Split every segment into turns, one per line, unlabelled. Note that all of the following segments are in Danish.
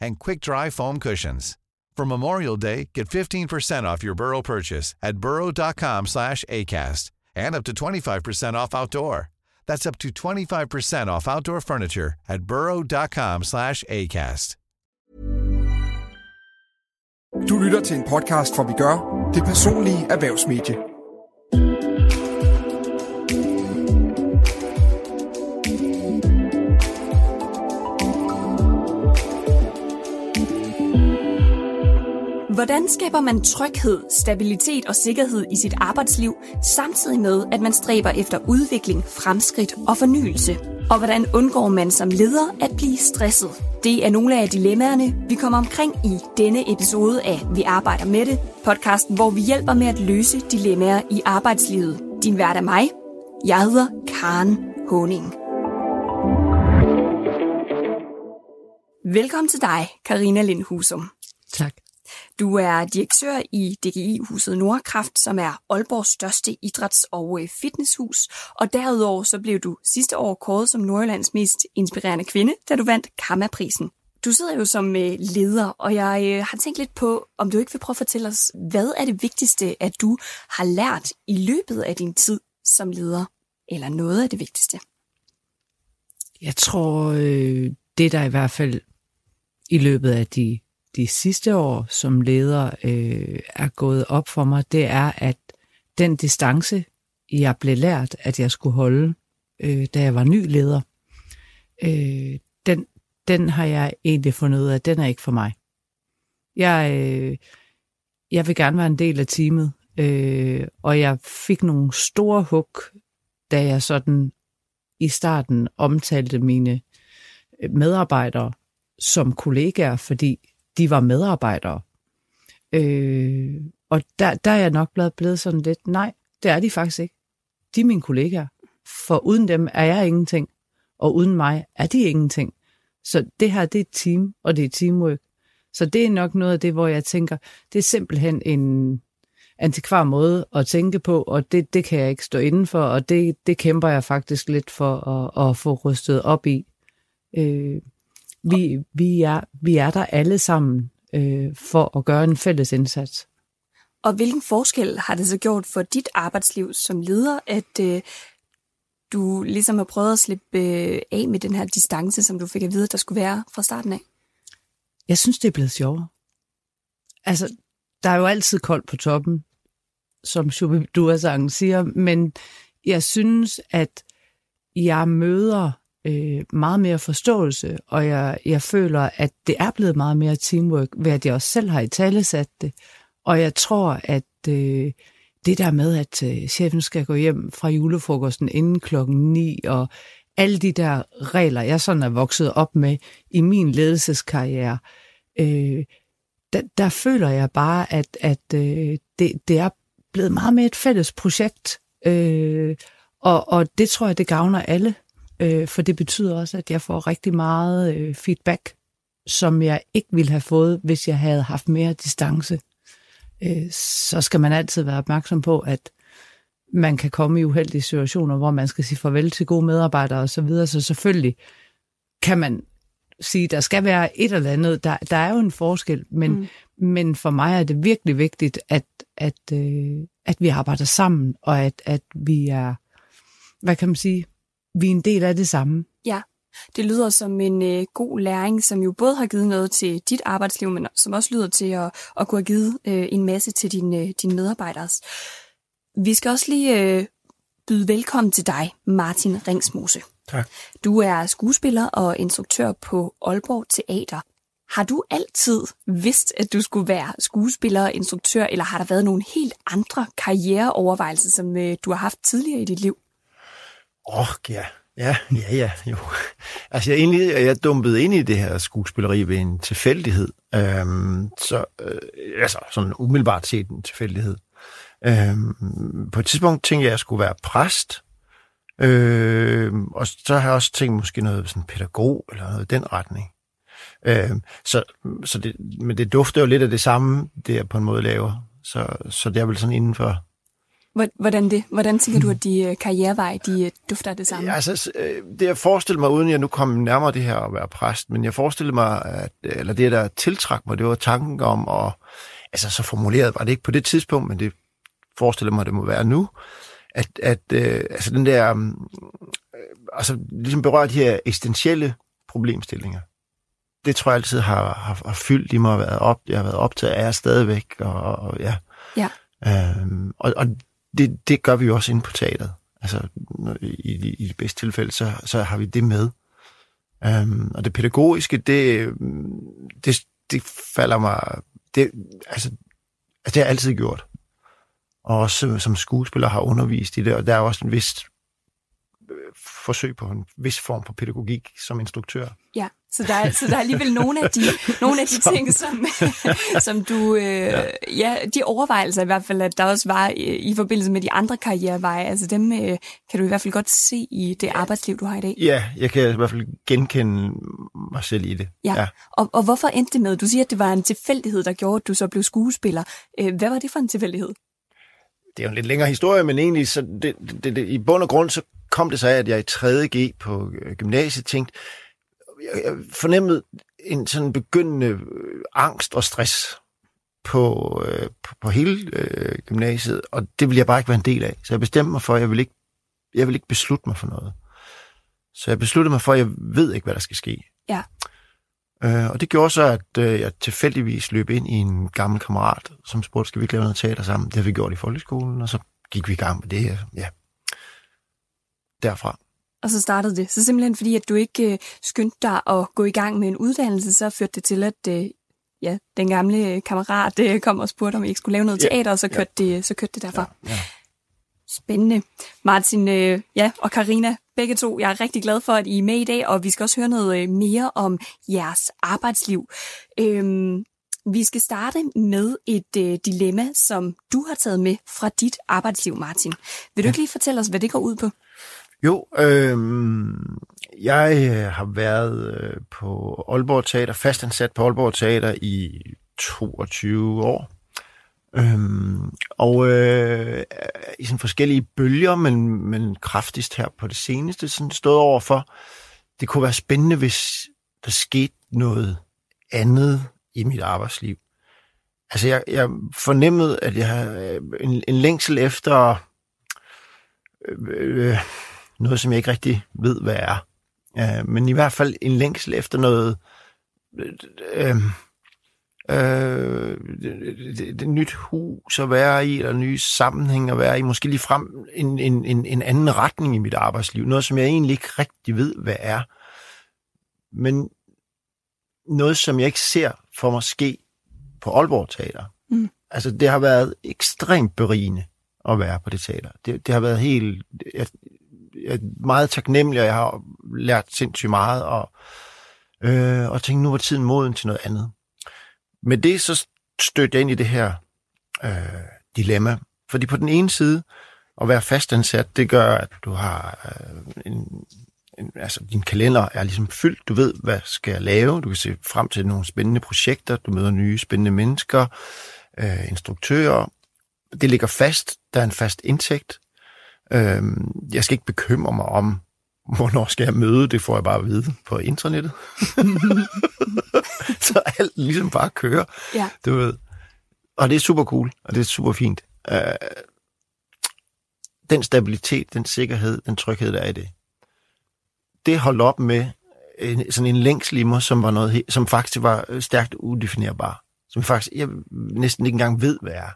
and quick-dry foam cushions. For Memorial Day, get 15% off your Burrow purchase at burrow.com slash ACAST and up to 25% off outdoor. That's up to 25% off outdoor furniture at burrow.com slash ACAST.
Du lytter til en podcast, hvor vi gør det personlige erhvervsmedie.
Hvordan skaber man tryghed, stabilitet og sikkerhed i sit arbejdsliv, samtidig med, at man stræber efter udvikling, fremskridt og fornyelse? Og hvordan undgår man som leder at blive stresset? Det er nogle af dilemmaerne, vi kommer omkring i denne episode af Vi arbejder med det, podcasten, hvor vi hjælper med at løse dilemmaer i arbejdslivet. Din vært er mig. Jeg hedder Karen Honing. Velkommen til dig, Karina Lindhusum.
Tak.
Du er direktør i DGI-huset Nordkraft, som er Aalborgs største idræts- og øh, fitnesshus. Og derudover så blev du sidste år kåret som Nordjyllands mest inspirerende kvinde, da du vandt Kammerprisen. Du sidder jo som øh, leder, og jeg øh, har tænkt lidt på, om du ikke vil prøve at fortælle os, hvad er det vigtigste, at du har lært i løbet af din tid som leder? Eller noget af det vigtigste?
Jeg tror, det der i hvert fald i løbet af de de sidste år som leder øh, er gået op for mig, det er, at den distance, jeg blev lært, at jeg skulle holde, øh, da jeg var ny leder, øh, den, den har jeg egentlig fundet ud af, at den er ikke for mig. Jeg, øh, jeg vil gerne være en del af teamet, øh, og jeg fik nogle store hug, da jeg sådan i starten omtalte mine medarbejdere som kollegaer, fordi de var medarbejdere. Øh, og der, der er jeg nok blevet, blevet sådan lidt, nej, det er de faktisk ikke. De er mine kollegaer. For uden dem er jeg ingenting, og uden mig er de ingenting. Så det her, det er et team, og det er teamwork. Så det er nok noget af det, hvor jeg tænker, det er simpelthen en antikvar måde at tænke på, og det, det kan jeg ikke stå inden for, og det, det kæmper jeg faktisk lidt for at, at få rystet op i. Øh, vi, vi, er, vi er der alle sammen øh, for at gøre en fælles indsats.
Og hvilken forskel har det så gjort for dit arbejdsliv som leder, at øh, du ligesom har prøvet at slippe øh, af med den her distance, som du fik at vide, der skulle være fra starten af?
Jeg synes, det er blevet sjovere. Altså, der er jo altid koldt på toppen, som Shubidua-sangen siger, men jeg synes, at jeg møder øh, meget mere forståelse, og jeg, jeg føler, at det er blevet meget mere teamwork, ved at jeg også selv har i tale sat det. Og jeg tror, at øh, det der med, at øh, chefen skal gå hjem fra julefrokosten inden klokken 9, og alle de der regler, jeg sådan er vokset op med i min ledelseskarriere, øh, der, der føler jeg bare, at, at øh, det, det er blevet meget mere et fælles projekt. Øh, og, og det tror jeg, det gavner alle øh, for det betyder også, at jeg får rigtig meget øh, feedback, som jeg ikke ville have fået, hvis jeg havde haft mere distance. Øh, så skal man altid være opmærksom på, at man kan komme i uheldige situationer, hvor man skal sige farvel til gode medarbejdere osv., så, videre. så selvfølgelig kan man sige, der skal være et eller andet. Der, der er jo en forskel, men, mm. men for mig er det virkelig vigtigt, at, at, øh, at vi arbejder sammen, og at, at vi er, hvad kan man sige, vi er en del af det samme.
Ja, det lyder som en øh, god læring, som jo både har givet noget til dit arbejdsliv, men som også lyder til at, at kunne have givet øh, en masse til dine, øh, dine medarbejdere. Vi skal også lige øh, byde velkommen til dig, Martin Ringsmose.
Tak.
Du er skuespiller og instruktør på Aalborg Teater. Har du altid vidst, at du skulle være skuespiller og instruktør, eller har der været nogle helt andre karriereovervejelser, som øh, du har haft tidligere i dit liv?
Åh, oh, ja. Ja, ja, ja, jo. Altså, jeg, egentlig, jeg dumpede ind i det her skuespilleri ved en tilfældighed. Øhm, så, øh, altså, sådan umiddelbart set en tilfældighed. Øhm, på et tidspunkt tænkte jeg, at jeg skulle være præst. Øhm, og så har jeg også tænkt måske noget sådan pædagog, eller noget i den retning. Øhm, så, så det, men det dufter jo lidt af det samme, det jeg på en måde laver. Så, så det er vel sådan inden for
Hvordan det? Hvordan tænker du, at de øh, karriereveje, de øh, dufter det samme?
Ja, altså, øh, det jeg forestiller mig, uden jeg nu kom nærmere det her at være præst, men jeg forestiller mig, at, eller det der tiltrak mig, det var tanken om, og altså så formuleret var det ikke på det tidspunkt, men det forestiller mig, det må være nu, at, at øh, altså den der, øh, altså ligesom berører de her eksistentielle problemstillinger. Det tror jeg altid har, har, har fyldt i mig og været op, jeg har været optaget af stadigvæk, og, og ja.
Ja.
Øhm, og, og det, det gør vi jo også inde på teateret. Altså, i, i det bedste tilfælde, så, så har vi det med. Um, og det pædagogiske, det, det, det falder mig... Det, altså, altså det har jeg altid gjort. Og også som skuespiller har undervist i det, og der er også en vis forsøg på en vis form for pædagogik som instruktør.
Ja. Så der, så der er alligevel nogle af de, nogle af de ting, som, som du, øh, ja. ja, de overvejelser i hvert fald, at der også var i, i forbindelse med de andre karriereveje, altså dem øh, kan du i hvert fald godt se i det arbejdsliv, du har i dag.
Ja, jeg kan i hvert fald genkende mig selv i det.
Ja, ja. Og, og hvorfor endte det med? Du siger, at det var en tilfældighed, der gjorde, at du så blev skuespiller. Øh, hvad var det for en tilfældighed?
Det er jo en lidt længere historie, men egentlig så det, det, det, i bund og grund så kom det så af, at jeg i 3.G på øh, gymnasiet tænkte, jeg fornemmede en sådan begyndende øh, angst og stress på, øh, på, på hele øh, gymnasiet, og det ville jeg bare ikke være en del af. Så jeg bestemte mig for, at jeg vil ikke, jeg vil ikke beslutte mig for noget. Så jeg besluttede mig for, at jeg ved ikke, hvad der skal ske.
Ja.
Øh, og det gjorde så, at øh, jeg tilfældigvis løb ind i en gammel kammerat, som spurgte, skal vi ikke lave noget teater sammen? Det har vi gjort i folkeskolen, og så gik vi i gang med det her. Ja. Derfra
og så startede det. Så simpelthen fordi, at du ikke øh, skyndte dig at gå i gang med en uddannelse, så førte det til, at øh, ja, den gamle kammerat øh, kom og spurgte, om I ikke skulle lave noget ja. teater, og så kørte, ja. det, så kørte det derfra. Ja. Ja. Spændende. Martin øh, ja, og Karina begge to, jeg er rigtig glad for, at I er med i dag, og vi skal også høre noget øh, mere om jeres arbejdsliv. Øhm, vi skal starte med et øh, dilemma, som du har taget med fra dit arbejdsliv, Martin. Vil du ikke lige fortælle os, hvad det går ud på?
Jo, øhm, øh, jeg har været øh, på Aalborg Teater, fastansat på Aalborg Teater i 22 år. Øhm, og øh, i sådan forskellige bølger, men, men kraftigst her på det seneste, sådan stået over for, det kunne være spændende, hvis der skete noget andet i mit arbejdsliv. Altså, jeg, jeg fornemmede, at jeg har øh, en, en længsel efter øh, øh, noget, som jeg ikke rigtig ved, hvad er. Uh, men i hvert fald en længsel efter noget øh, øh, det nyt hus at være i, eller nye sammenhæng at være i, måske lige frem en, en, en, en anden retning i mit arbejdsliv. Noget, som jeg egentlig ikke rigtig ved, hvad er. Men noget, som jeg ikke ser for mig ske på Aalborg Teater. Mm. Altså, det har været ekstremt berigende at være på det teater. Det, det har været helt... Jeg, jeg er meget taknemmelig, og jeg har lært sindssygt meget, og, øh, og tænkte, nu var tiden moden til noget andet. Med det så stødte jeg ind i det her øh, dilemma. Fordi på den ene side, at være fastansat, det gør, at du har øh, en, en, altså din kalender er ligesom fyldt. Du ved, hvad skal jeg lave. Du kan se frem til nogle spændende projekter. Du møder nye spændende mennesker, øh, instruktører. Det ligger fast. Der er en fast indtægt. Øhm, jeg skal ikke bekymre mig om, hvornår skal jeg møde, det får jeg bare at vide på internettet. så alt ligesom bare kører. Ja. Du ved. Og det er super cool, og det er super fint. Øh, den stabilitet, den sikkerhed, den tryghed, der er i det, det holdt op med en, sådan en længsel i mig, som, var noget, som faktisk var stærkt udefinerbar. Som faktisk jeg næsten ikke engang ved, hvad er.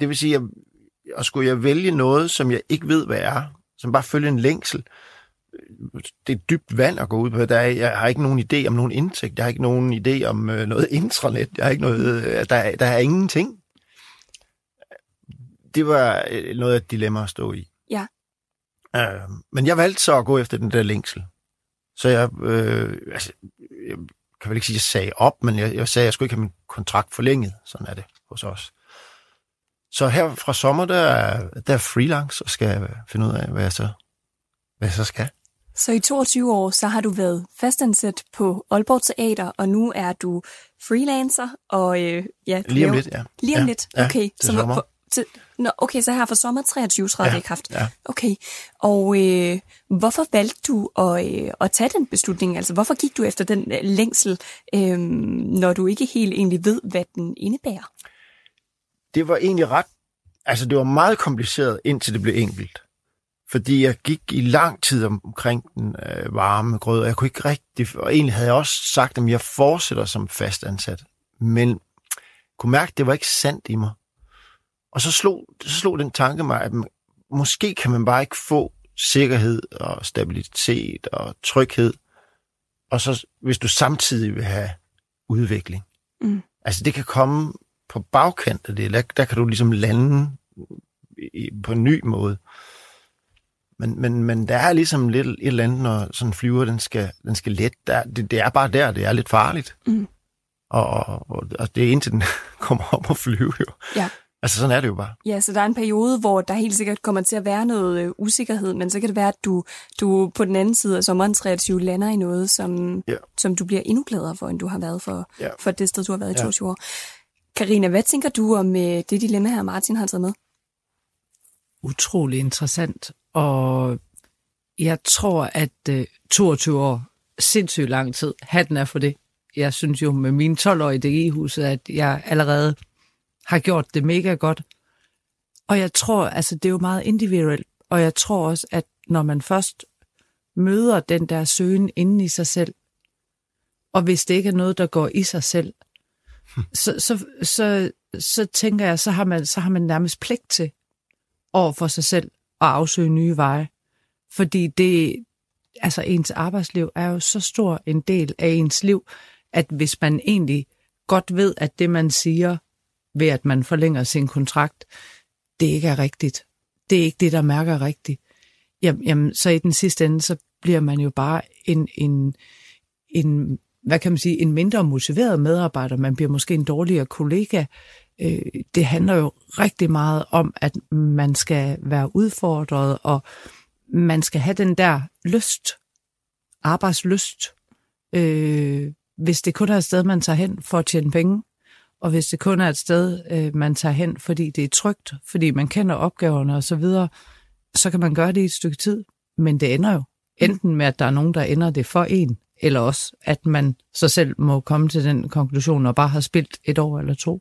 Det vil sige, at og skulle jeg vælge noget, som jeg ikke ved, hvad er, som bare følger en længsel, det er dybt vand at gå ud på. Der er, jeg har ikke nogen idé om nogen indtægt. Jeg har ikke nogen idé om øh, noget intranet. Jeg har ikke noget, øh, der, der er ingenting. Det var øh, noget af et dilemma at stå i.
Ja.
Øh, men jeg valgte så at gå efter den der længsel. Så jeg, øh, altså, jeg kan vel ikke sige, at jeg sagde op, men jeg, jeg sagde, at jeg skulle ikke have min kontrakt forlænget. Sådan er det hos os. Så her fra sommer, der er, der er freelance, og skal finde ud af, hvad jeg så, hvad jeg så skal.
Så i 22 år, så har du været fastansat på Aalborg Teater, og nu er du freelancer, og øh, ja... Du
Lige om
laver-
lidt, ja.
Lige om
Ja,
lidt,
ja,
okay.
til
så
sommer.
Til, nå, okay, så her for sommer 23 træder
Ja,
i kraft.
ja.
Okay, og øh, hvorfor valgte du at, øh, at tage den beslutning? Altså, hvorfor gik du efter den øh, længsel, øh, når du ikke helt egentlig ved, hvad den indebærer?
Det var egentlig ret... Altså, det var meget kompliceret, indtil det blev enkelt. Fordi jeg gik i lang tid omkring den øh, varme grød, og jeg kunne ikke rigtig... Og egentlig havde jeg også sagt, at jeg fortsætter som fastansat. Men kunne mærke, at det var ikke sandt i mig. Og så slog, så slog den tanke mig, at man, måske kan man bare ikke få sikkerhed og stabilitet og tryghed, og så hvis du samtidig vil have udvikling.
Mm.
Altså det kan komme på bagkant af det. Der, der kan du ligesom lande i, på en ny måde. Men, men, men der er ligesom lidt et eller andet, når sådan en flyver, den skal, den skal let. Der, det, det er bare der, det er lidt farligt.
Mm.
Og, og, og, det er indtil den kommer op og flyve jo.
Ja.
Altså sådan er det jo bare.
Ja, så der er en periode, hvor der helt sikkert kommer til at være noget øh, usikkerhed, men så kan det være, at du, du på den anden side af sommeren 23 lander i noget, som,
Ja.
som du bliver endnu gladere for, end du har været for,
Ja.
for det sted, du har været i
Ja.
22 år. Karina, hvad tænker du om øh, det dilemma her, Martin har taget med?
utrolig interessant, og jeg tror, at øh, 22 år, sindssygt lang tid, hatten er for det. Jeg synes jo med mine 12 år i DG-huset, at jeg allerede har gjort det mega godt. Og jeg tror, altså det er jo meget individuelt, og jeg tror også, at når man først møder den der søgen inden i sig selv, og hvis det ikke er noget, der går i sig selv, så, så, så, så tænker jeg, så har, man, så har man nærmest pligt til over for sig selv at afsøge nye veje. Fordi det, altså ens arbejdsliv er jo så stor en del af ens liv, at hvis man egentlig godt ved, at det man siger ved, at man forlænger sin kontrakt, det ikke er rigtigt. Det er ikke det, der mærker rigtigt. Jamen, jamen så i den sidste ende, så bliver man jo bare en, en, en hvad kan man sige, en mindre motiveret medarbejder. Man bliver måske en dårligere kollega. Øh, det handler jo rigtig meget om, at man skal være udfordret, og man skal have den der lyst, arbejdslyst, øh, hvis det kun er et sted, man tager hen for at tjene penge, og hvis det kun er et sted, øh, man tager hen, fordi det er trygt, fordi man kender opgaverne og så videre, så kan man gøre det i et stykke tid. Men det ender jo enten med, at der er nogen, der ender det for en, eller også, at man så selv må komme til den konklusion og bare har spildt et år eller to.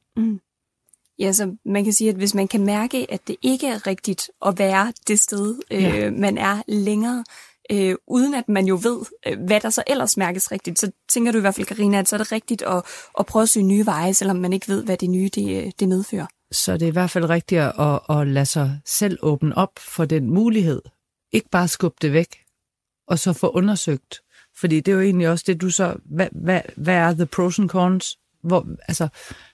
Ja, så man kan sige, at hvis man kan mærke, at det ikke er rigtigt at være det sted, øh,
Ja.
man er længere, øh, uden at man jo ved, øh, hvad der så ellers mærkes rigtigt, så tænker du i hvert fald, Karina, at så er det rigtigt at, at prøve at søge nye veje, selvom man ikke ved, hvad det nye det, øh, det medfører.
Så det er i hvert fald rigtigt at, at lade sig selv åbne op for den mulighed. Ikke bare skubbe det væk, og så få undersøgt. Fordi det er jo egentlig også det, du så... Hvad, hvad, hvad er the pros and cons? Hvor, altså,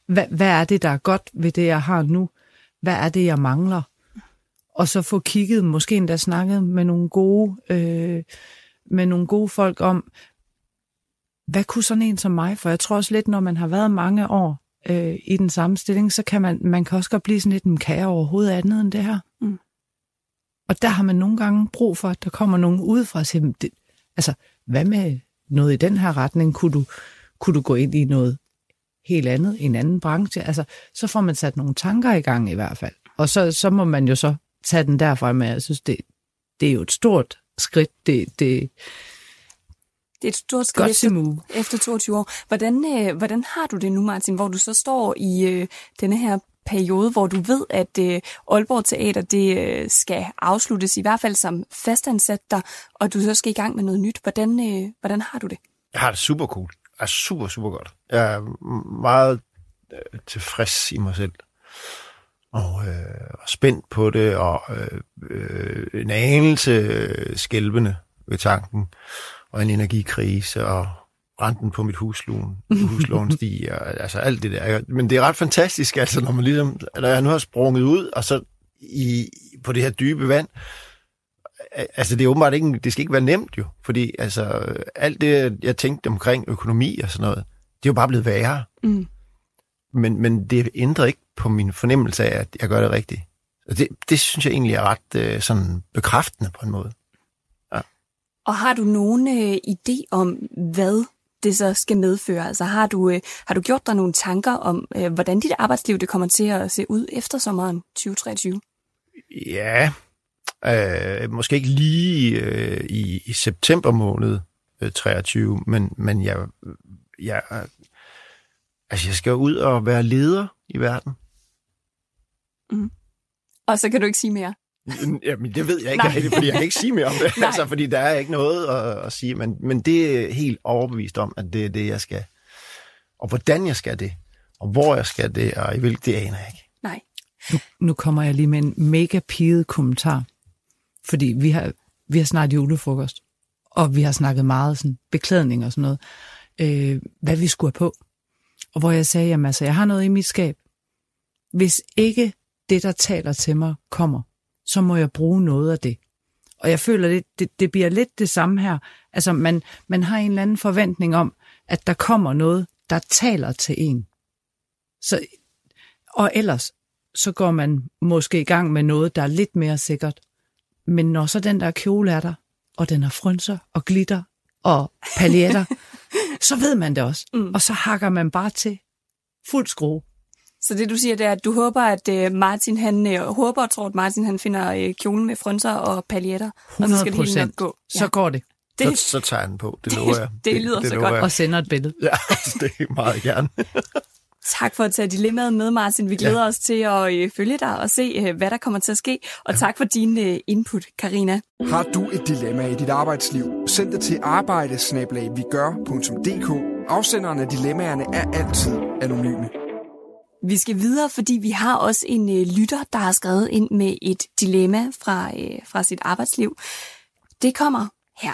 hvad, hvad er det, der er godt ved det, jeg har nu? Hvad er det, jeg mangler? Og så få kigget, måske endda snakket med nogle gode, øh, med nogle gode folk om, hvad kunne sådan en som mig? For jeg tror også lidt, når man har været mange år øh, i den samme stilling, så kan man, man kan også godt blive sådan lidt, kan jeg overhovedet andet end det her?
Mm.
Og der har man nogle gange brug for, at der kommer nogen udefra og siger, "Men det, altså, hvad med noget i den her retning? Kunne du, kunne du gå ind i noget helt andet, en anden branche? Altså, så får man sat nogle tanker i gang i hvert fald. Og så, så må man jo så tage den derfra med, jeg synes, det, det er jo et stort skridt. Det, det
Det er et stort skridt efter,
move.
efter 22 år. Hvordan, øh, hvordan har du det nu, Martin, hvor du så står i øh, denne her periode, hvor du ved, at øh, Aalborg Teater det øh, skal afsluttes, i hvert fald som fastansat der, og du så skal i gang med noget nyt. Hvordan, øh, hvordan har du det?
Jeg har det super cool. Jeg er super, super godt. Jeg er meget øh, tilfreds i mig selv. Og, øh, og spændt på det, og øh, øh, en anelse øh, skælvende ved tanken, og en energikrise, og renten på mit huslån, huslån stiger, altså alt det der. Men det er ret fantastisk, altså, når man ligesom, når jeg nu har sprunget ud, og så i, på det her dybe vand, altså det er åbenbart ikke, det skal ikke være nemt jo, fordi altså alt det, jeg tænkte omkring økonomi og sådan noget, det er jo bare blevet værre.
Mm.
Men, men det ændrer ikke på min fornemmelse af, at jeg gør det rigtigt. Og det, det synes jeg egentlig er ret øh, sådan bekræftende på en måde.
Og har du nogen øh, idé om, hvad det så skal medføre? Altså har du, øh, har du gjort dig nogle tanker om, øh, hvordan dit arbejdsliv det kommer til at se ud efter sommeren 2023?
Ja, øh, måske ikke lige øh, i, i september måned øh, 23, men, men jeg, jeg, altså jeg skal ud og være leder i verden.
Og så kan du ikke sige mere.
Jamen, det ved jeg ikke
Nej.
rigtigt, fordi jeg kan ikke sige mere om det, altså, fordi der er ikke noget at, at sige, men, men det er helt overbevist om, at det er det, jeg skal. Og hvordan jeg skal det, og hvor jeg skal det, og i hvilket, det aner jeg ikke.
Nej.
Nu, nu kommer jeg lige med en mega piget kommentar. Fordi vi har, vi har snart julefrokost, og vi har snakket meget sådan beklædning og sådan noget, øh, hvad vi skulle have på. Og hvor jeg sagde, jamen altså, jeg har noget i mit skab. Hvis ikke det, der taler til mig, kommer, så må jeg bruge noget af det. Og jeg føler, det, det, det bliver lidt det samme her. Altså, man, man har en eller anden forventning om, at der kommer noget, der taler til en. Så, og ellers, så går man måske i gang med noget, der er lidt mere sikkert. Men når så den der kjole er der, og den har frynser og glitter og paljetter, så ved man det også. Mm. Og så hakker man bare til fuld skrue.
Så det du siger, det er, at du håber, at øh, Martin, han øh, håber og tror, at Martin han finder øh, kjolen med frynser og paljetter, og så
100
skal det hele nok gå.
Så går det.
det,
Så, så tager den på, det lover jeg.
det lyder så
lover
godt.
Jeg.
Og sender et billede.
Ja, det er meget gerne.
Tak for at tage dilemmaet med, Martin. Vi glæder ja. os til at øh, følge dig og se, øh, hvad der kommer til at ske. Og tak for din øh, input, Karina.
Har du et dilemma i dit arbejdsliv? Send det til arbejdesnabelagvigør.dk. Afsenderen af dilemmaerne er altid anonyme.
Vi skal videre, fordi vi har også en øh, lytter, der har skrevet ind med et dilemma fra, øh, fra sit arbejdsliv. Det kommer her.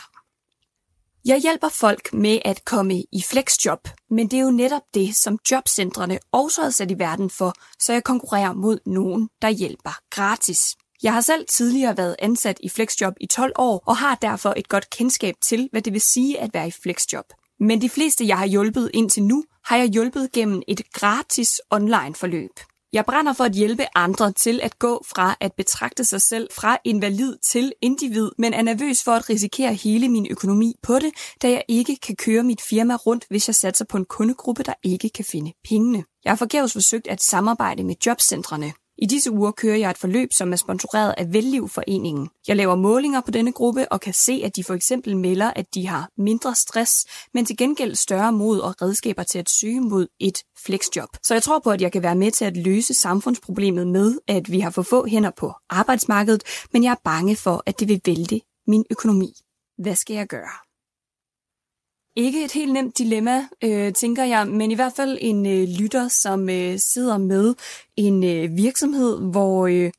Jeg hjælper folk med at komme i flexjob, men det er jo netop det, som jobcentrene også er sat i verden for, så jeg konkurrerer mod nogen, der hjælper gratis. Jeg har selv tidligere været ansat i flexjob i 12 år og har derfor et godt kendskab til, hvad det vil sige at være i flexjob. Men de fleste, jeg har hjulpet indtil nu, har jeg hjulpet gennem et gratis online forløb. Jeg brænder for at hjælpe andre til at gå fra at betragte sig selv fra invalid til individ, men er nervøs for at risikere hele min økonomi på det, da jeg ikke kan køre mit firma rundt, hvis jeg satser på en kundegruppe, der ikke kan finde pengene. Jeg har forgæves forsøgt at samarbejde med jobcentrene. I disse uger kører jeg et forløb, som er sponsoreret af Vellivforeningen. Jeg laver målinger på denne gruppe og kan se, at de for eksempel melder, at de har mindre stress, men til gengæld større mod og redskaber til at søge mod et flexjob. Så jeg tror på, at jeg kan være med til at løse samfundsproblemet med, at vi har for få hænder på arbejdsmarkedet, men jeg er bange for, at det vil vælte min økonomi. Hvad skal jeg gøre? Ikke et helt nemt dilemma, øh, tænker jeg, men i hvert fald en øh, lytter, som øh, sidder med en øh, virksomhed, hvor øh,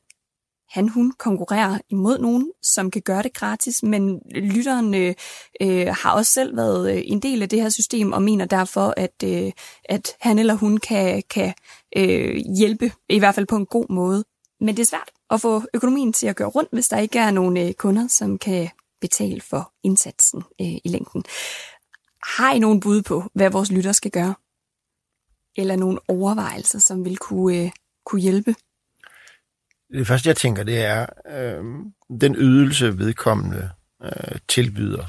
han hun konkurrerer imod nogen, som kan gøre det gratis, men lytteren øh, øh, har også selv været øh, en del af det her system og mener derfor, at, øh, at han eller hun kan, kan øh, hjælpe, i hvert fald på en god måde. Men det er svært at få økonomien til at gøre rundt, hvis der ikke er nogen øh, kunder, som kan betale for indsatsen øh, i længden. Har I nogen bud på, hvad vores lytter skal gøre? Eller nogle overvejelser, som vil kunne, øh, kunne hjælpe?
Det første, jeg tænker, det er øh, den ydelse, vedkommende øh, tilbyder.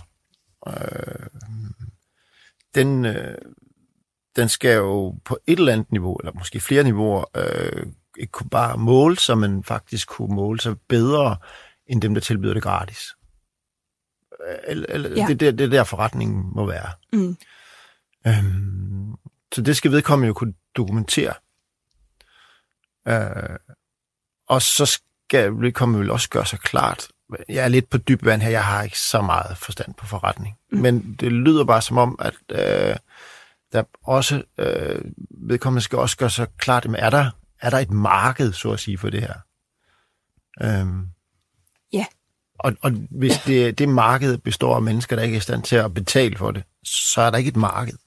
Øh, den, øh, den skal jo på et eller andet niveau, eller måske flere niveauer, øh, ikke kunne bare måle sig, men faktisk kunne måle sig bedre end dem, der tilbyder det gratis. Eller, Ja. det, det, det er der forretningen må være.
Mm.
Øhm, så det skal vedkommende jo kunne dokumentere. Øh, og så skal vedkommende vel også gøre sig klart. Jeg er lidt på dyb vand her, jeg har ikke så meget forstand på forretning. Mm. Men det lyder bare som om, at øh, der også øh, vedkommende skal også gøre sig klart, jamen, er der, er der et marked, så at sige, for det her? Øhm,
Ja.
Og, og hvis det, det marked består af mennesker, der ikke er i stand til at betale for det, så er der ikke et marked.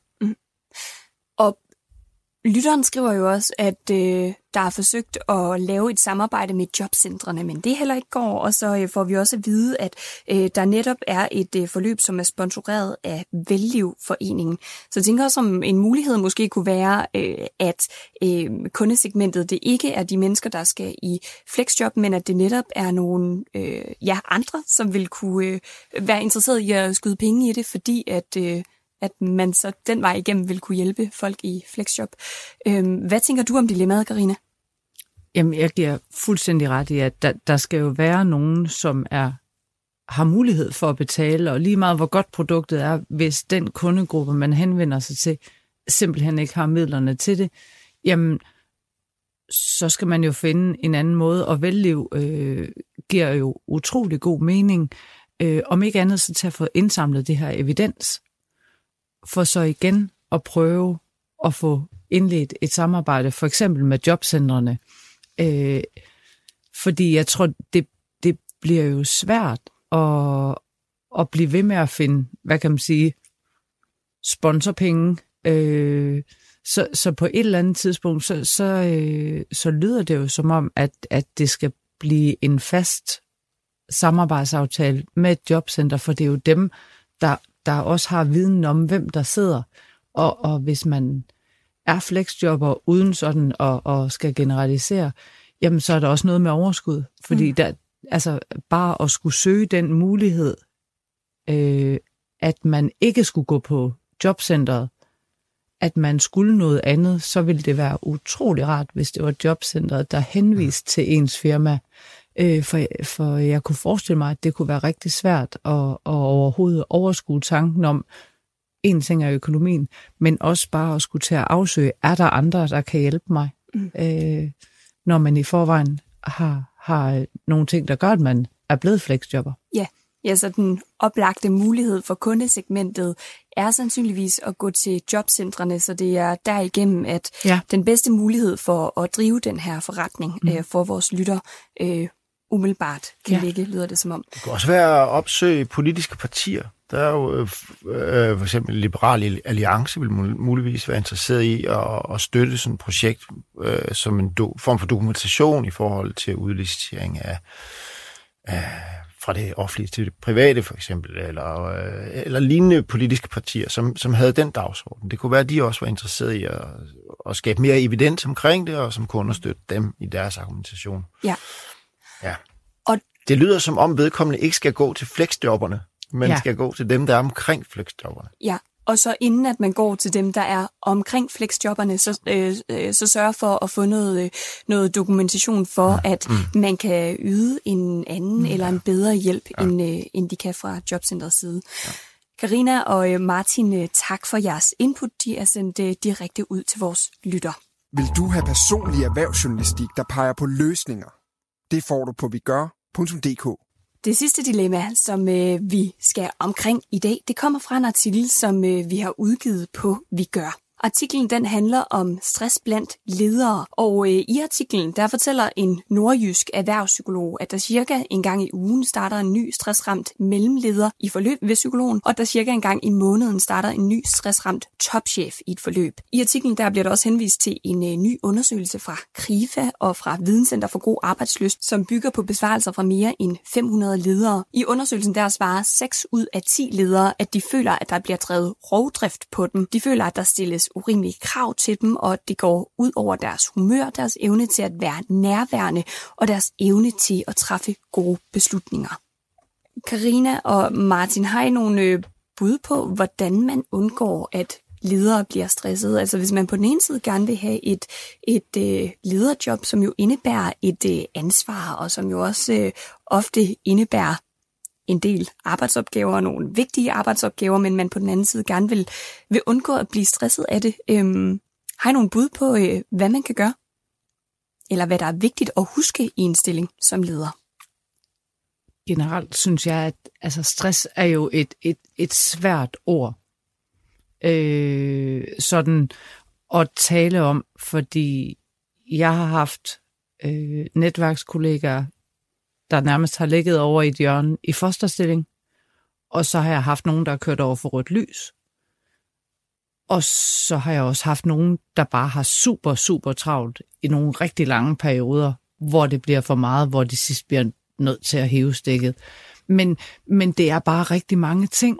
Lytteren skriver jo også, at øh, der er forsøgt at lave et samarbejde med jobcentrene, men det heller ikke går. Og så øh, får vi også at vide, at øh, der netop er et øh, forløb, som er sponsoreret af Vellivforeningen. Så jeg tænker også, om en mulighed måske kunne være, øh, at øh, kundesegmentet det ikke er de mennesker, der skal i flexjob, men at det netop er nogle øh, ja, andre, som vil kunne øh, være interesseret i at skyde penge i det, fordi at... Øh, at man så den vej igennem vil kunne hjælpe folk i flexjob. Øhm, hvad tænker du om dilemmaet, Karina?
Jamen, jeg giver fuldstændig ret i, at der, der skal jo være nogen, som er har mulighed for at betale, og lige meget hvor godt produktet er, hvis den kundegruppe, man henvender sig til, simpelthen ikke har midlerne til det, jamen, så skal man jo finde en anden måde, og velliv øh, giver jo utrolig god mening, øh, om ikke andet så til at få indsamlet det her evidens, for så igen at prøve at få indledt et samarbejde, for eksempel med jobcentrene. Øh, fordi jeg tror, det, det bliver jo svært at, at blive ved med at finde, hvad kan man sige, sponsorpenge. Øh, så, så på et eller andet tidspunkt, så, så, øh, så lyder det jo som om, at, at det skal blive en fast samarbejdsaftale med et jobcenter, for det er jo dem, der, der også har viden om, hvem der sidder. Og, og hvis man er flexjobber uden sådan at, at skal generalisere, jamen så er der også noget med overskud. Fordi mm. der, altså bare at skulle søge den mulighed, øh, at man ikke skulle gå på jobcentret, at man skulle noget andet, så ville det være utrolig rart, hvis det var jobcentret, der henviste til ens firma. Øh, for, for jeg kunne forestille mig, at det kunne være rigtig svært at, at overhovedet overskue tanken om, en ting er økonomien, men også bare at skulle til at afsøge, er der andre, der kan hjælpe mig, mm. øh, når man i forvejen har, har nogle ting, der gør, at man er blevet flexjobber.
Ja, ja så den oplagte mulighed for kundesegmentet er sandsynligvis at gå til jobcentrene, så det er derigennem, at ja. den bedste mulighed for at drive den her forretning mm. øh, for vores lytter øh, umiddelbart kan ja. ligge, lyder det som om.
Det kan også være at opsøge politiske partier. Der er jo øh, øh, for eksempel Liberal Alliance vil muligvis være interesseret i at, at støtte sådan et projekt øh, som en do, form for dokumentation i forhold til udlicitering af, af fra det offentlige til det private for eksempel, eller, øh, eller lignende politiske partier, som, som havde den dagsorden. Det kunne være, at de også var interesseret i at, at skabe mere evidens omkring det, og som kunne understøtte dem i deres argumentation.
Ja.
Ja. Og det lyder som om vedkommende ikke skal gå til flexjobberne, men ja. skal gå til dem, der er omkring flexjobberne.
Ja, og så inden at man går til dem, der er omkring flexjobberne, så, øh, øh, så sørg for at få noget, øh, noget dokumentation for, ja. at mm. man kan yde en anden mm. eller en bedre hjælp, ja. end, øh, end de kan fra jobcentrets side. Ja. Karina og øh, Martin, tak for jeres input. De er sendt direkte ud til vores lytter.
Vil du have personlig erhvervsjournalistik, der peger på løsninger? Det får du på vigør.dk.
Det sidste dilemma, som øh, vi skal omkring i dag, det kommer fra en artikel, som øh, vi har udgivet på Vi Gør. Artiklen den handler om stress blandt ledere, og øh, i artiklen der fortæller en nordjysk erhvervspsykolog, at der cirka en gang i ugen starter en ny stressramt mellemleder i forløb ved psykologen, og der cirka en gang i måneden starter en ny stressramt topchef i et forløb. I artiklen der bliver der også henvist til en øh, ny undersøgelse fra KRIFA og fra Videnscenter for God Arbejdsløst, som bygger på besvarelser fra mere end 500 ledere. I undersøgelsen der svarer 6 ud af 10 ledere, at de føler, at der bliver drevet rovdrift på dem. De føler, at der stilles urimelige krav til dem, og det går ud over deres humør, deres evne til at være nærværende og deres evne til at træffe gode beslutninger. Karina og Martin, har I nogle øh, bud på, hvordan man undgår, at ledere bliver stresset. Altså hvis man på den ene side gerne vil have et, et øh, lederjob, som jo indebærer et øh, ansvar, og som jo også øh, ofte indebærer en del arbejdsopgaver, nogle vigtige arbejdsopgaver, men man på den anden side gerne vil, vil undgå at blive stresset af det. Øhm, har I nogle bud på, øh, hvad man kan gøre? Eller hvad der er vigtigt at huske i en stilling som leder?
Generelt synes jeg, at altså, stress er jo et, et, et svært ord øh, sådan at tale om, fordi jeg har haft øh, netværkskollegaer, der nærmest har ligget over i et hjørne i fosterstilling, og så har jeg haft nogen, der har kørt over for rødt lys. Og så har jeg også haft nogen, der bare har super, super travlt i nogle rigtig lange perioder, hvor det bliver for meget, hvor de sidst bliver nødt til at hæve stikket. Men, men det er bare rigtig mange ting,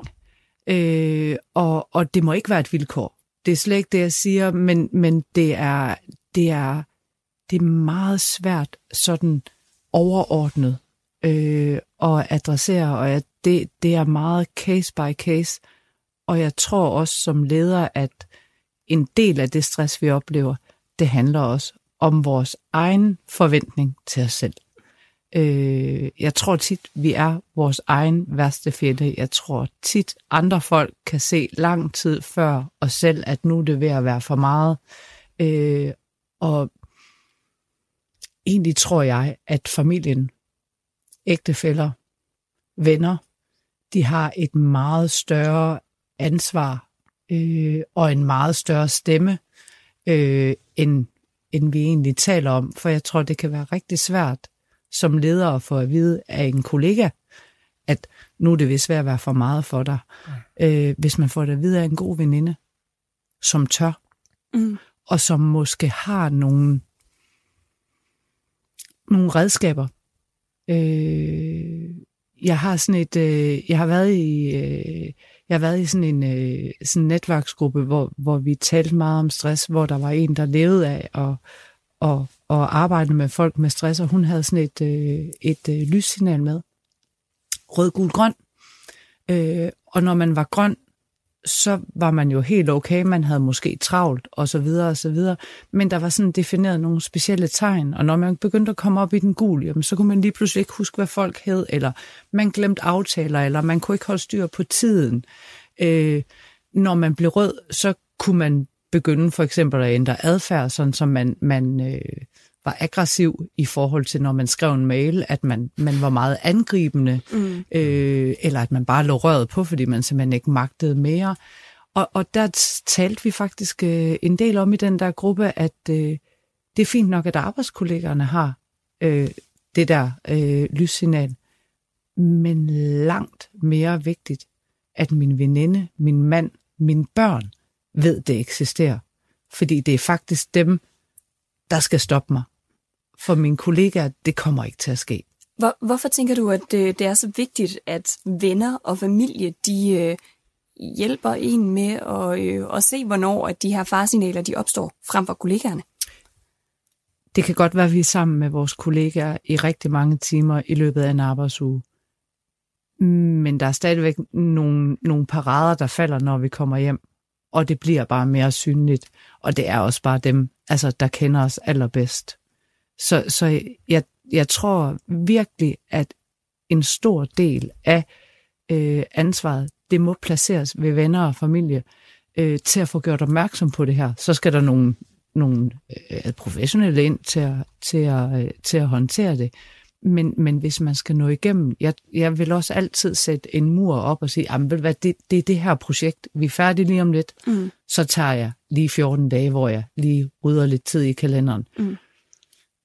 øh, og, og det må ikke være et vilkår. Det er slet ikke det, jeg siger, men, men det, er, det, er, det er meget svært sådan overordnet øh, at adressere, og at det, det er meget case by case. Og jeg tror også som leder, at en del af det stress, vi oplever, det handler også om vores egen forventning til os selv. Øh, jeg tror tit, vi er vores egen værste fjende. Jeg tror tit, andre folk kan se lang tid før os selv, at nu er det ved at være for meget. Øh, og egentlig tror jeg, at familien, ægtefæller, venner, de har et meget større ansvar øh, og en meget større stemme, øh, end, end vi egentlig taler om. For jeg tror, det kan være rigtig svært som leder at få at vide af en kollega, at nu er det vist ved at være for meget for dig. Mm. Øh, hvis man får det at vide af en god veninde, som tør, mm. og som måske har nogle, nogle redskaber. Øh, jeg har sådan et, øh, jeg har været i, øh, jeg har været i sådan en øh, sådan en netværksgruppe, hvor, hvor vi talte meget om stress, hvor der var en, der levede af at, og, og arbejde med folk med stress, og hun havde sådan et, øh, et øh, lyssignal med. Rød, gul, grøn. Øh, og når man var grøn, så var man jo helt okay, man havde måske travlt, og så videre, og så videre. Men der var sådan defineret nogle specielle tegn, og når man begyndte at komme op i den gule, jamen, så kunne man lige pludselig ikke huske, hvad folk hed, eller man glemte aftaler, eller man kunne ikke holde styr på tiden. Øh, når man blev rød, så kunne man begynde for eksempel at ændre adfærd, sådan som man, man øh, var aggressiv i forhold til, når man skrev en mail, at man, man var meget angribende, mm. øh, eller at man bare lå røret på, fordi man simpelthen ikke magtede mere. Og, og der talte vi faktisk øh, en del om i den der gruppe, at øh, det er fint nok, at arbejdskollegerne har øh, det der øh, lyssignal, men langt mere vigtigt, at min veninde, min mand, mine børn ved, det eksisterer. Fordi det er faktisk dem, der skal stoppe mig for mine kollegaer, det kommer ikke til at ske.
Hvor, hvorfor tænker du, at det, det er så vigtigt, at venner og familie, de øh, hjælper en med at, øh, at se, hvornår at de her farsignaler, de opstår, frem for kollegaerne?
Det kan godt være, at vi er sammen med vores kollegaer i rigtig mange timer i løbet af en arbejdsuge. Men der er stadigvæk nogle, nogle parader, der falder, når vi kommer hjem. Og det bliver bare mere synligt. Og det er også bare dem, altså, der kender os allerbedst. Så, så jeg, jeg tror virkelig, at en stor del af øh, ansvaret, det må placeres ved venner og familie øh, til at få gjort opmærksom på det her. Så skal der nogle, nogle øh, professionelle ind til at, til, at, øh, til at håndtere det. Men, men hvis man skal nå igennem, jeg, jeg vil også altid sætte en mur op og sige, hvad, det, det er det her projekt, vi er færdige lige om lidt, mm. så tager jeg lige 14 dage, hvor jeg lige rydder lidt tid i kalenderen. Mm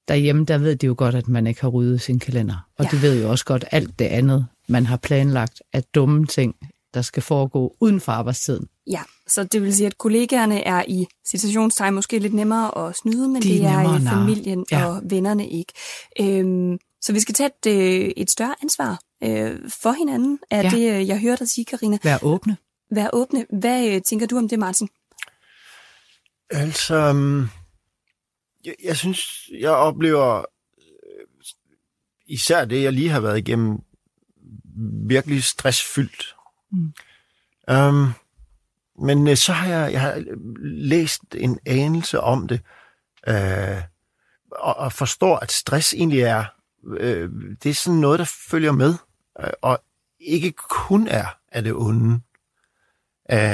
derhjemme, der ved de jo godt, at man ikke har ryddet sin kalender. Og ja. de ved jo også godt alt det andet, man har planlagt af dumme ting, der skal foregå uden for arbejdstiden.
Ja, så det vil sige, at kollegaerne er i situationstegn måske lidt nemmere at snyde, men de det er i familien ja. og vennerne ikke. Øhm, så vi skal tage et, øh, et større ansvar øh, for hinanden, er ja. det, øh, jeg hørte dig sige, Karina.
Vær åbne.
Vær åbne. Hvad øh, tænker du om det, Martin?
Altså, øhm, jeg, jeg synes, jeg oplever øh, især det, jeg lige har været igennem, virkelig stressfyldt. Mm. Um, men øh, så har jeg, jeg har læst en anelse om det, øh, og, og forstår, at stress egentlig er, øh, det er sådan noget, der følger med, øh, og ikke kun er af det onde.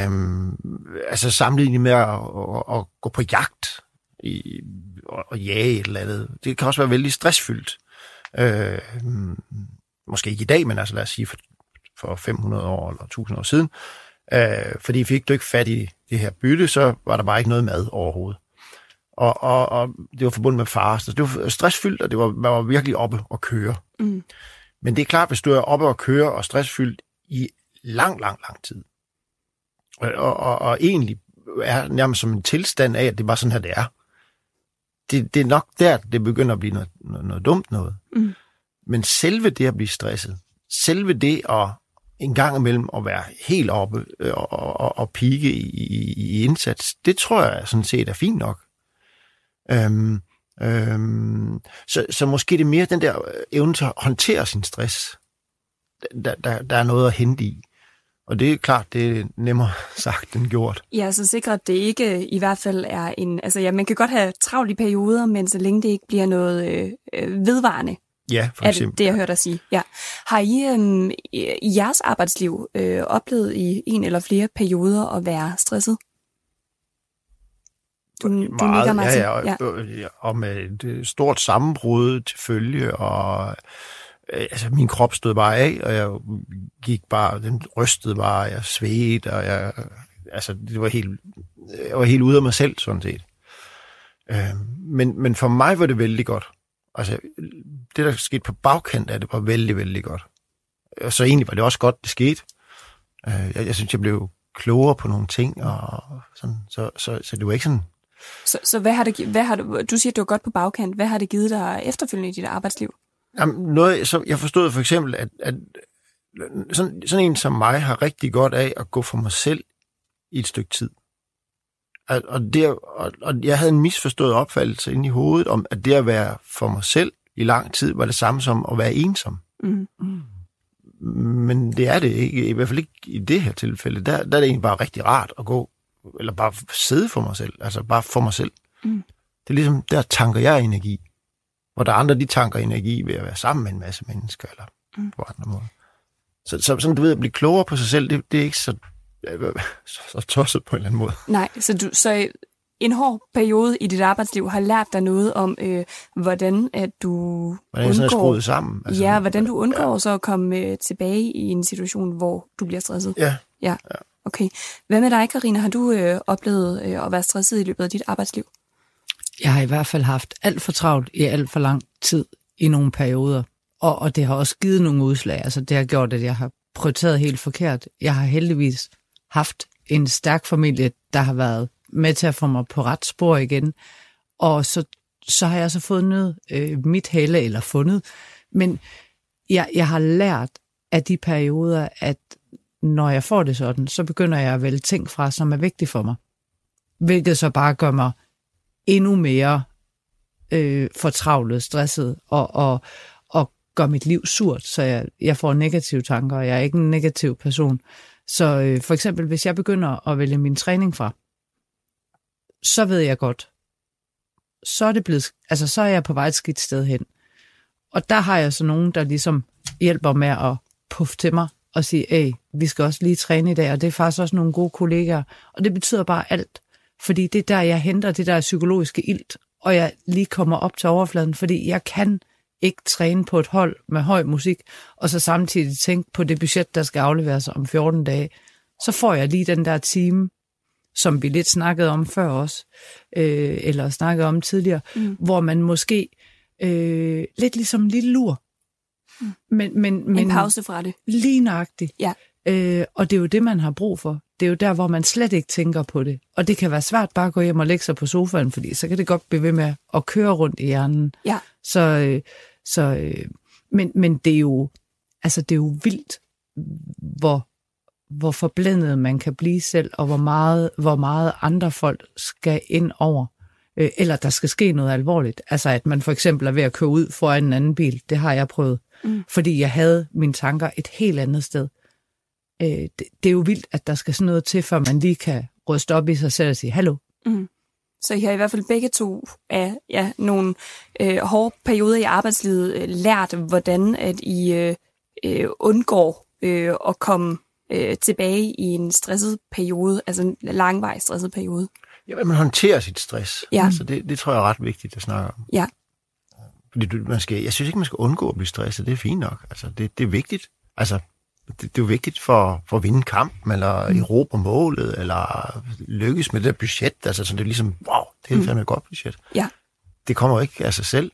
Um, altså sammenlignet med at, at, at gå på jagt i, og, og jage et eller andet. Det kan også være vældig stressfyldt. Øh, måske ikke i dag, men altså lad os sige for, for 500 år eller 1000 år siden. Øh, fordi fik du ikke fat i det her bytte, så var der bare ikke noget mad overhovedet. Og, og, og det var forbundet med far. Så det var stressfyldt, og det var, man var virkelig oppe og køre. Mm. Men det er klart, hvis du er oppe og køre og stressfyldt i lang, lang, lang tid, og, og, og egentlig er nærmest som en tilstand af, at det er bare sådan her, det er. Det, det er nok der, det begynder at blive noget, noget, noget dumt noget.
Mm.
Men selve det at blive stresset, selve det at en gang imellem at være helt oppe øh, og, og, og pike i, i, i indsats, det tror jeg sådan set er fint nok. Øhm, øhm, så, så måske det er mere den der evne til at håndtere sin stress, der, der, der er noget at hente i. Og det er klart, det er nemmere sagt end gjort.
Ja, så sikre, at det ikke i hvert fald er en... Altså ja, man kan godt have travlt i perioder, men så længe det ikke bliver noget øh, øh vedvarende,
Ja, for
er
eksempel.
det, det jeg hørte dig sige. Ja. Har I øhm, i jeres arbejdsliv øh, oplevet i en eller flere perioder at være stresset? Du, du nikker mig til.
ja, ja, og, ja. og med et øh, stort sammenbrud til følge, og øh, altså, min krop stod bare af, og jeg gik bare, den rystede bare, jeg svedte, og jeg, altså, det var helt, jeg var helt ude af mig selv, sådan set. Øh, men, men for mig var det vældig godt. Altså, det, der skete på bagkant af det, var vældig, vældig godt. Og så egentlig var det også godt, det skete. Øh, jeg, jeg synes, jeg blev klogere på nogle ting, og sådan, så, så, så det var ikke sådan,
Så, så hvad har det, hvad har det, du siger, at det var godt på bagkant. Hvad har det givet dig efterfølgende i dit arbejdsliv?
Jamen, noget, så jeg forstod for eksempel, at, at sådan, sådan en som mig har rigtig godt af at gå for mig selv i et stykke tid. Og, og, det, og, og jeg havde en misforstået opfattelse inde i hovedet om, at det at være for mig selv i lang tid var det samme som at være ensom.
Mm.
Men det er det ikke, i hvert fald ikke i det her tilfælde. Der, der er det egentlig bare rigtig rart at gå, eller bare sidde for mig selv, altså bare for mig selv.
Mm.
Det er ligesom, der tanker jeg energi, hvor der er andre, de tanker energi ved at være sammen med en masse mennesker, eller mm. på andre måder. Så, så sådan, du ved, at blive klogere på sig selv, det, det er ikke så, så, så tosset på en eller anden måde.
Nej, så, du, så en hård periode i dit arbejdsliv har lært dig noget om, øh, hvordan at du
Hvordan jeg sådan er
undgår,
sammen.
altså, ja, hvordan du undgår ja. så at komme øh, tilbage i en situation, hvor du bliver stresset.
Ja,
Ja, okay. Hvad med dig, Karina? Har du øh, oplevet øh, at være stresset i løbet af dit arbejdsliv?
Jeg har i hvert fald haft alt for travlt i alt for lang tid i nogle perioder. Og, og det har også givet nogle udslag. Altså det har gjort, at jeg har prioriteret helt forkert. Jeg har heldigvis haft en stærk familie, der har været med til at få mig på ret spor igen. Og så, så har jeg så fundet øh, mit helle, eller fundet. Men jeg, jeg har lært af de perioder, at når jeg får det sådan, så begynder jeg at vælge ting fra, som er vigtige for mig. Hvilket så bare gør mig endnu mere øh, fortravlet, stresset og, og, og gør mit liv surt, så jeg, jeg får negative tanker, og jeg er ikke en negativ person. Så øh, for eksempel, hvis jeg begynder at vælge min træning fra, så ved jeg godt, så er det blevet, altså så er jeg på vej et skidt sted hen. Og der har jeg så nogen, der ligesom hjælper med at puffe til mig og sige, hey, vi skal også lige træne i dag, og det er faktisk også nogle gode kollegaer. Og det betyder bare alt, fordi det er der, jeg henter det der psykologiske ilt, og jeg lige kommer op til overfladen, fordi jeg kan ikke træne på et hold med høj musik, og så samtidig tænke på det budget, der skal afleveres om 14 dage. Så får jeg lige den der time, som vi lidt snakkede om før også, øh, eller snakkede om tidligere, mm. hvor man måske øh, lidt ligesom en lille lur. Mm. Men, men, men
En pause fra det.
Lige nøjagtigt.
Ja.
Øh, og det er jo det, man har brug for. Det er jo der, hvor man slet ikke tænker på det. Og det kan være svært bare at gå hjem og lægge sig på sofaen, fordi så kan det godt blive ved med at køre rundt i hjernen.
Ja.
Så, øh, så øh, men, men det er jo, altså det er jo vildt, hvor, hvor forblændet man kan blive selv, og hvor meget, hvor meget andre folk skal ind over. Øh, eller der skal ske noget alvorligt. Altså at man for eksempel er ved at køre ud foran en anden bil. Det har jeg prøvet. Mm. Fordi jeg havde mine tanker et helt andet sted. Øh, det, det er jo vildt, at der skal sådan noget til, før man lige kan ryste op i sig selv og sige, hallo.
Så I har i hvert fald begge to af ja, nogle øh, hårde perioder i arbejdslivet øh, lært, hvordan at I øh, øh, undgår øh, at komme øh, tilbage i en stresset periode, altså en langvarig stresset periode.
Ja, man håndterer sit stress.
Ja.
Så det, det tror jeg er ret vigtigt at snakke om.
Ja.
Fordi du, man skal, jeg synes ikke, man skal undgå at blive stresset. Det er fint nok. Altså, det, det er vigtigt. Altså, det, det er jo vigtigt for, for at vinde kampen, eller mm. erobre målet, eller lykkes med det der budget. Altså, så det er ligesom, wow, det er fandme et godt budget.
Ja.
Det kommer jo ikke af sig selv.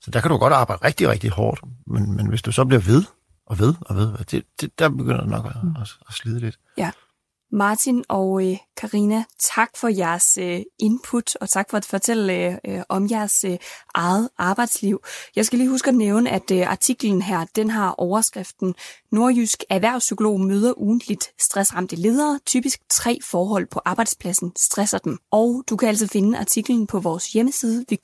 Så der kan du godt arbejde rigtig, rigtig hårdt. Men, men hvis du så bliver ved, og ved, og ved, det, det, der begynder det nok at, at, at slide lidt.
Ja. Martin og øh, Karina, tak for jeres øh, input, og tak for at fortælle øh, øh, om jeres øh, eget arbejdsliv. Jeg skal lige huske at nævne, at øh, artiklen her, den har overskriften Nordjysk erhvervspsykolog møder ugentligt stressramte ledere. Typisk tre forhold på arbejdspladsen stresser dem. Og du kan altså finde artiklen på vores hjemmeside, vi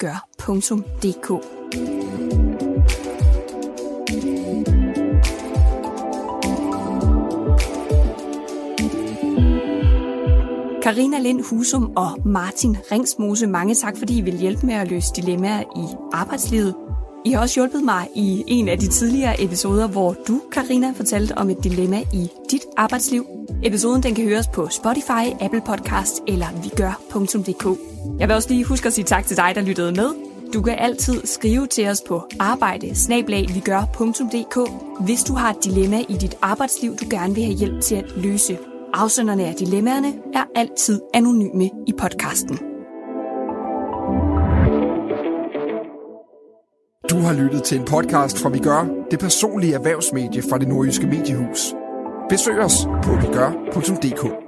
Karina Lind Husum og Martin Ringsmose, mange tak, fordi I vil hjælpe med at løse dilemmaer i arbejdslivet. I har også hjulpet mig i en af de tidligere episoder, hvor du, Karina, fortalte om et dilemma i dit arbejdsliv. Episoden den kan høres på Spotify, Apple Podcast eller vigør.dk. Jeg vil også lige huske at sige tak til dig, der lyttede med. Du kan altid skrive til os på arbejde hvis du har et dilemma i dit arbejdsliv, du gerne vil have hjælp til at løse. Afsenderne af dilemmaerne er altid anonyme i podcasten.
Du har lyttet til en podcast fra Vi Gør, det personlige erhvervsmedie fra det nordjyske mediehus. Besøg os på vigør.dk.